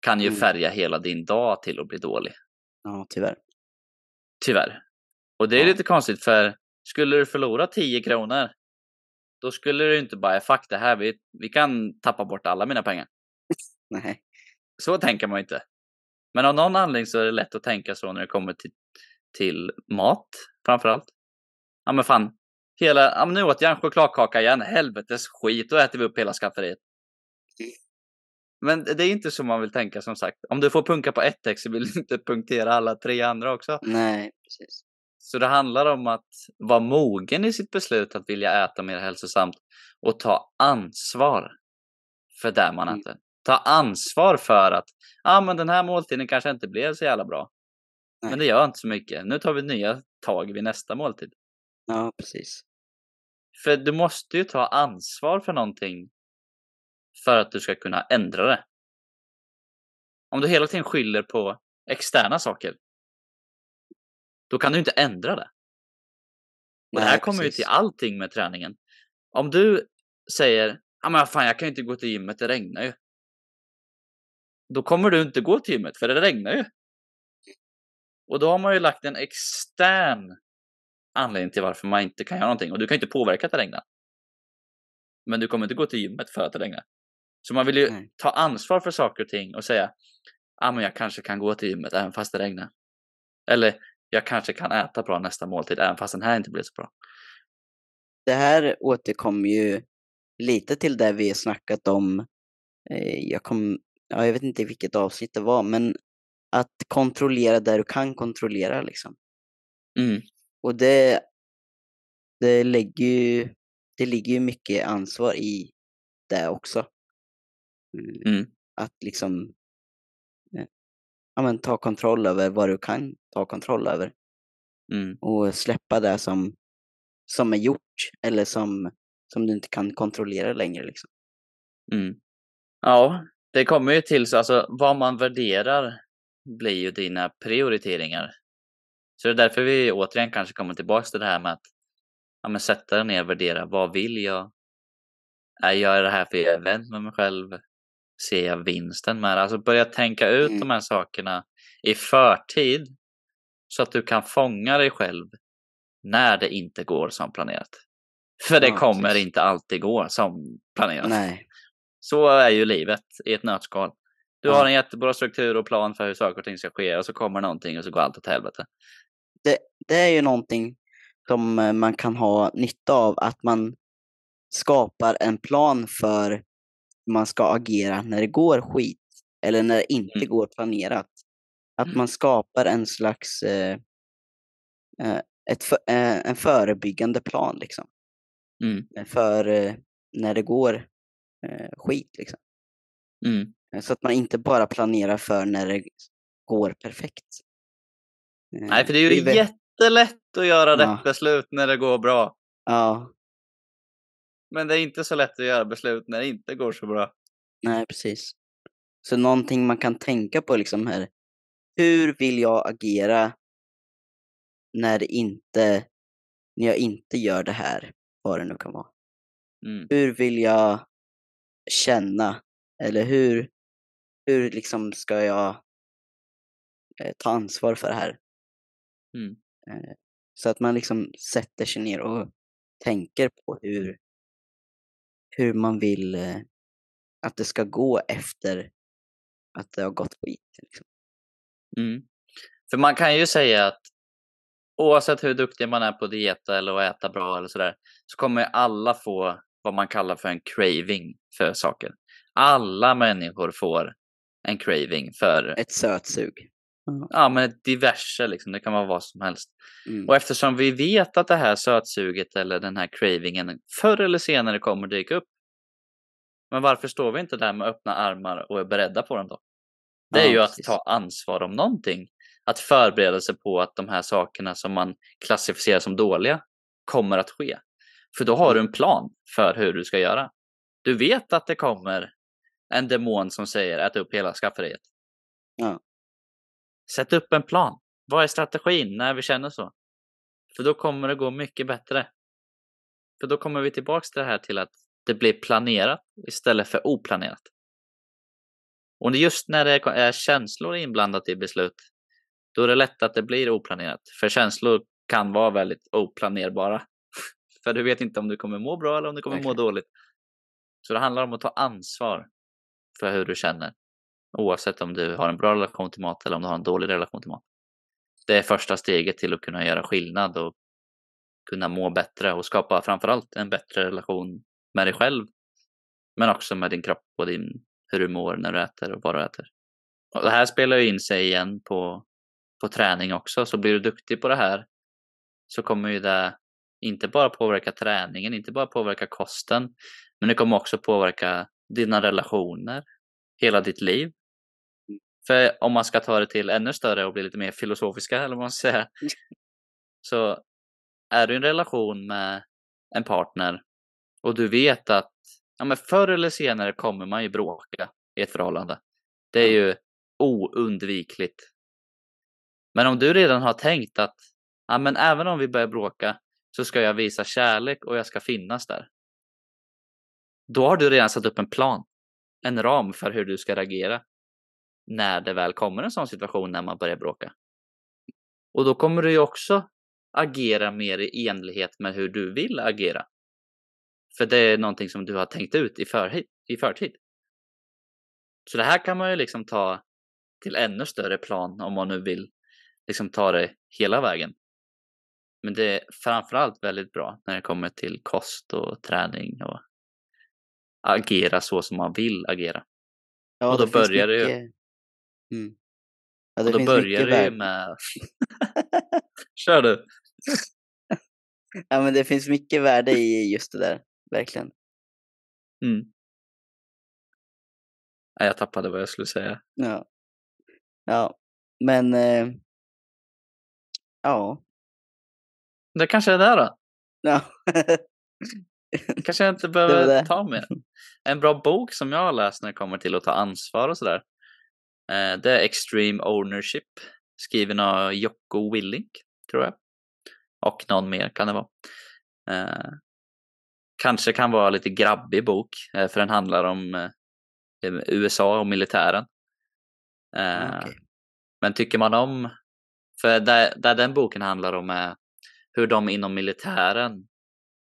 kan ju Mm. färga hela din dag till att bli dålig. Ja, tyvärr. Tyvärr. Och det är Ja. lite konstigt för skulle du förlora 10 kronor då skulle du inte bara, fuck det här, vi, vi kan tappa bort alla mina pengar. Nej. Så tänker man ju inte. Men av någon anledning så är det lätt att tänka så när det kommer till, till mat framförallt. Ja men fan, hela, ja, men nu åt jag en chokladkaka igen, helvetes skit, då äter vi upp hela skafferiet. Men det är inte så man vill tänka som sagt. Om du får punka på ett ex så vill du inte punktera alla tre andra också. Nej, precis. Så det handlar om att vara mogen i sitt beslut att vilja äta mer hälsosamt och ta ansvar för det man Mm. äter. Ta ansvar för att ah, men den här måltiden kanske inte blev så jävla bra. Nej. Men det gör inte så mycket. Nu tar vi nya tag vid nästa måltid. Ja, precis. För du måste ju ta ansvar för någonting för att du ska kunna ändra det. Om du hela tiden skyller på externa saker, då kan du inte ändra det. Och det här kommer ju precis. till allting med träningen. Om du säger, ja men fan jag kan ju inte gå till gymmet, det regnar ju. Då kommer du inte gå till gymmet, för det regnar ju. Och då har man ju lagt en extern anledning till varför man inte kan göra någonting. Och du kan ju inte påverka att det regnar. Men du kommer inte gå till gymmet för att det regnar. Så man vill ju Nej. ta ansvar för saker och ting och säga, ja men jag kanske kan gå till gymmet även fast det regnar. Eller jag kanske kan äta bra nästa måltid även fast den här inte blir så bra. Det här återkommer ju lite till det vi har snackat om. Eh, jag, kom, ja, jag vet inte vilket avsnitt det var, men att kontrollera där du kan kontrollera liksom. Mm, Och det, det, lägger ju, det ligger ju mycket ansvar i det också. Mm. Att liksom eh, ja, men, ta kontroll över vad du kan ta kontroll över mm, och släppa det som, som är gjort eller som, som du inte kan kontrollera längre. Liksom. mm. Ja, det kommer ju till så, alltså vad man värderar blir ju dina prioriteringar. Så det är därför vi återigen kanske kommer tillbaka till det här med att ja, men sätta dig ner och värdera. Vad vill jag? Är jag det här för jag är vän med mig själv? Ser jag vinsten med det? Alltså börja tänka ut Mm. de här sakerna i förtid så att du kan fånga dig själv när det inte går som planerat. För det Ja, kommer precis. inte alltid gå som planerat. Nej, Så är ju livet i ett nötskal. Du Ja. har en jättebra struktur och plan för hur saker och ting ska ske och så kommer någonting och så går allt åt helvete. det är ju någonting som eh, man kan ha nytta av, att man skapar en plan för man ska agera när det går skit eller när det inte Mm. går planerat. Att man skapar en slags eh, eh, ett för, eh, en förebyggande plan liksom. Mm, För eh, när det går eh, skit liksom. mm. Eh, Så att man inte bara planerar för när det går perfekt. Eh, Nej, för det är ju väl- jättelätt att göra Ja. rätt beslut när det går bra. Ja, Men det är inte så lätt att göra beslut när det inte går så bra. Nej, precis. Så någonting man kan tänka på liksom här. Hur vill jag agera när det inte, när jag inte gör det här, vad det nu kan vara. Mm. Hur vill jag känna? Eller hur, hur liksom ska jag eh, ta ansvar för det här? Mm. Eh, så att man liksom sätter sig ner och tänker på hur, hur man vill eh, att det ska gå efter att det har gått skit. Liksom. Mm. För man kan ju säga att oavsett hur duktig man är på att dieta eller att äta bra eller sådär, så kommer alla få vad man kallar för en craving för saker. Alla människor får en craving för Ett sötsug. Ja, men diverse, liksom. det kan vara vad som helst. Mm. Och eftersom vi vet att det här sötsuget eller den här cravingen förr eller senare kommer dyka upp. Men varför står vi inte där med öppna armar och är beredda på den då? Det är Ja, ju att precis. ta ansvar om någonting. Att förbereda sig på att de här sakerna som man klassificerar som dåliga kommer att ske. För då har du en plan för hur du ska göra. Du vet att det kommer en demon som säger ät upp hela skafferiet. Ja. Sätt upp en plan. Vad är strategin när vi känner så? För då kommer det gå mycket bättre. För då kommer vi tillbaks till det här till att det blir planerat istället för oplanerat. Och just när det är känslor inblandat i beslut, då är det lätt att det blir oplanerat. För känslor kan vara väldigt oplanerbara. för du vet inte om du kommer må bra eller om du kommer må Verkligen. dåligt. Så det handlar om att ta ansvar för hur du känner. Oavsett om du har en bra relation till mat eller om du har en dålig relation till mat. Det är första steget till att kunna göra skillnad och kunna må bättre och skapa framförallt en bättre relation med dig själv. Men också med din kropp och din, hur du mår när du äter och vad du äter. Och det här spelar ju in sig igen på, på träning också. Så blir du duktig på det här så kommer ju det inte bara påverka träningen, inte bara påverka kosten, men det kommer också påverka dina relationer, hela ditt liv. För om man ska ta det till ännu större och bli lite mer filosofiska, eller vad man ska säga, så är du i en relation med en partner och du vet att ja, men förr eller senare kommer man ju bråka i ett förhållande. Det är ju oundvikligt. Men om du redan har tänkt att ja, men även om vi börjar bråka så ska jag visa kärlek och jag ska finnas där. Då har du redan satt upp en plan, en ram för hur du ska reagera när det väl kommer en sån situation när man börjar bråka. Och då kommer du ju också agera mer i enlighet med hur du vill agera. För det är någonting som du har tänkt ut i, förhid, i förtid. Så det här kan man ju liksom ta till ännu större plan om man nu vill liksom ta det hela vägen. Men det är framförallt väldigt bra när det kommer till kost och träning och agera så som man vill agera. Ja, och då det börjar det ju- mycket- Mm. Ja, det och då börjar det ju med... Kör du! Ja, men det finns mycket värde i just det där, verkligen. Mm. Nej, jag tappade vad jag skulle säga. Ja. Ja, men... Eh, ja. Det kanske är det då. ja. Kanske jag inte behöver ta mer. En bra bok som jag har läst när det kommer till att ta ansvar och sådär. Eh, det är Extreme Ownership. Skriven av Jocko Willink, tror jag. Och någon mer kan det vara. Eh, kanske kan vara lite grabbig bok, eh, för den handlar om USA och militären. Eh, Okej. Men tycker man om, för där, där den boken handlar om är hur de inom militären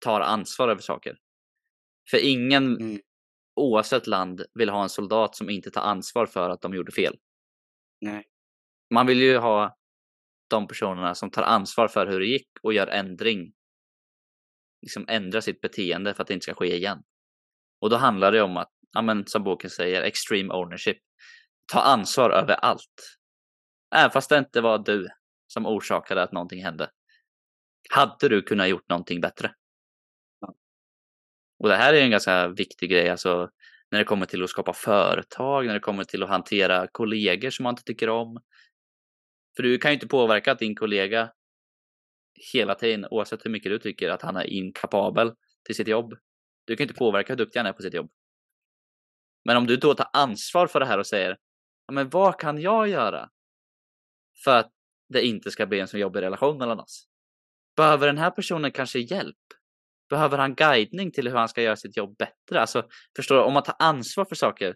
tar ansvar över saker. För ingen, Mm. Oavsett land, vill ha en soldat som inte tar ansvar för att de gjorde fel. Nej. Man vill ju ha de personerna som tar ansvar för hur det gick och gör ändring. Liksom ändra sitt beteende för att det inte ska ske igen. Och då handlar det om att, ja men som boken säger, extreme ownership. Ta ansvar över allt. Även fast det inte var du som orsakade att någonting hände. Hade du kunnat gjort någonting bättre? Och det här är en ganska viktig grej, alltså när det kommer till att skapa företag, när det kommer till att hantera kollegor som man inte tycker om. För du kan ju inte påverka att din kollega hela tiden, oavsett hur mycket du tycker att han är inkapabel till sitt jobb. Du kan inte påverka hur duktig han är på sitt jobb. Men om du då tar ansvar för det här och säger, ja, men vad kan jag göra för att det inte ska bli en så jobbig relation mellan oss? Behöver den här personen kanske hjälp? Behöver han guidning till hur han ska göra sitt jobb bättre? Alltså, förstår du? Om man tar ansvar för saker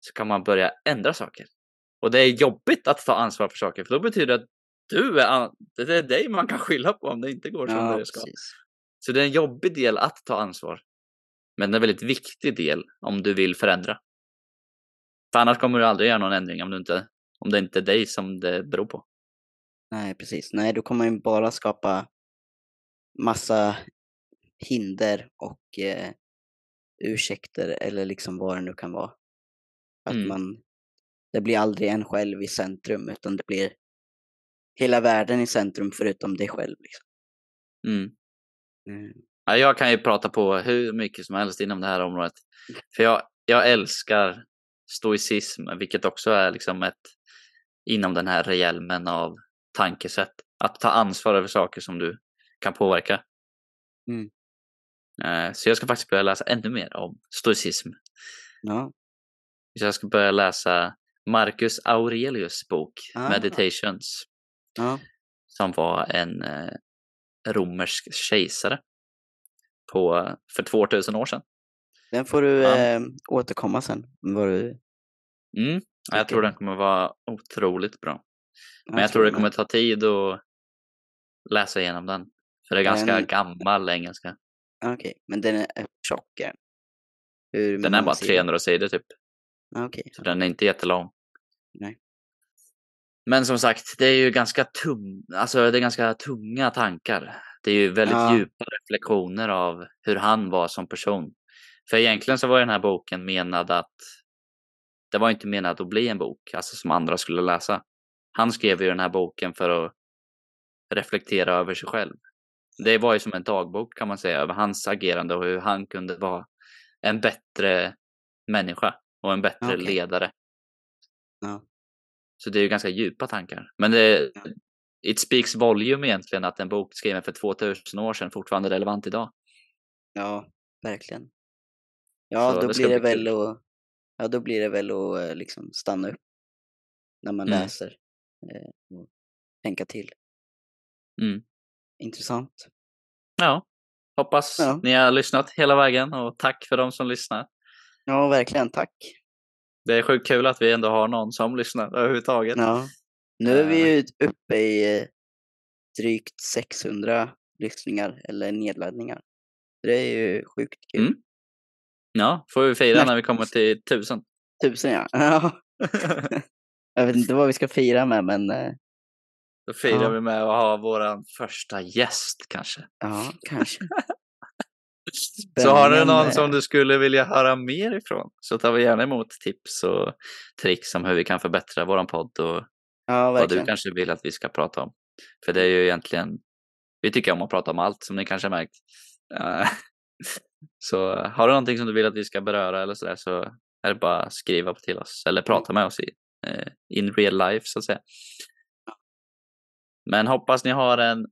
så kan man börja ändra saker. Och det är jobbigt att ta ansvar för saker, för då betyder det att du är, det är dig man kan skylla på om det inte går som Ja, det ska. precis. Så det är en jobbig del att ta ansvar. Men det är en väldigt viktig del om du vill förändra. För annars kommer du aldrig göra någon ändring om, du inte, om det inte är dig som det beror på. Nej, precis. Nej, då kommer man bara skapa massa hinder och eh, ursäkter eller liksom vad det nu kan vara. Att Mm. man, det blir aldrig en själv i centrum utan det blir hela världen i centrum förutom dig själv. Liksom. Mm. Mm. Ja, jag kan ju prata på hur mycket som helst inom det här området. För jag, jag älskar stoicism, vilket också är liksom ett inom den här realmen av tankesätt. Att ta ansvar över saker som du kan påverka. Mm. Eh, Så jag ska faktiskt börja läsa ännu mer om stoicism. Ja. Så jag ska börja läsa Marcus Aurelius bok Ah. Meditations. Ja. Som var en eh, romersk kejsare på, för 2000 år sedan. Den får du Ja. eh, återkomma sen. Vad du, Mm. ja, Jag tror den kommer vara otroligt bra. Men jag jag tror det kommer ta tid att läsa igenom den. För det är ganska Den- gammal engelska. Okej, men den är tjock. är den? Är bara sidor? 300 sidor typ. Okej. Så den är inte jättelång. Nej. Men som sagt, det är ju ganska tung, alltså det är ganska tunga tankar. Det är ju väldigt Ja. djupa reflektioner av hur han var som person. För egentligen så var den här boken menad att det var inte menat att bli en bok, alltså som andra skulle läsa. Han skrev ju den här boken för att reflektera över sig själv. Det var ju som en dagbok kan man säga över hans agerande och hur han kunde vara en bättre människa och en bättre Okej. ledare. Ja. Så det är ju ganska djupa tankar. Men det, Ja. it speaks volume egentligen att en bok skriven för 2000 år sedan fortfarande är relevant idag. Ja, verkligen. Ja, Så då det blir det bli väl kul. att, ja, då blir det väl att eh, liksom stanna upp när man Mm. läser eh, och tänka till. Mm. Intressant. Ja, hoppas Ja. ni har lyssnat hela vägen och tack för de som lyssnar. Ja, verkligen. Tack. Det är sjukt kul att vi ändå har någon som lyssnar överhuvudtaget. Ja. Nu är vi Eh. ju uppe i eh, drygt 600 lyssningar eller nedladdningar. Det är ju sjukt kul. Mm. Ja, får vi fira Nej. när vi kommer till tusen. Tusen ja. ja. Jag vet inte vad vi ska fira med men eh, Då firar Ja. vi med att ha våran första gäst kanske. ja, kanske. Så har du någon som du skulle vilja höra mer ifrån så tar vi gärna emot tips och tricks om hur vi kan förbättra våran podd och Ja, vad du kanske vill att vi ska prata om. För det är ju egentligen, vi tycker om att prata om allt som ni kanske har märkt. Eh, Så har du någonting som du vill att vi ska beröra eller sådär så är det bara att skriva till oss eller prata med oss i eh, in real life så att säga. Men hoppas ni har en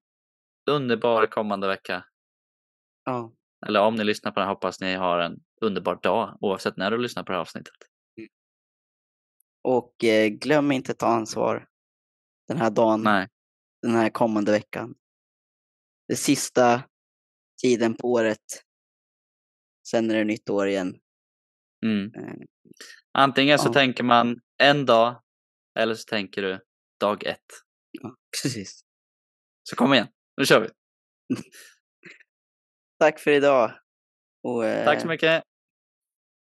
underbar kommande vecka. Ja, Eller om ni lyssnar på den hoppas ni har en underbar dag oavsett när du lyssnar på det här avsnittet. och eh, glöm inte att ta ansvar den här dagen, Nej, den här kommande veckan. Det sista tiden på året. Sen är det nytt år igen. mm. Eh, Antingen så Ja. tänker man en dag eller så tänker du dag ett. Ja, precis. Så kom igen, nu kör vi. Tack för idag. Och, Tack så eh, mycket.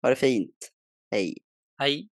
Ha det fint. Hej. Hej.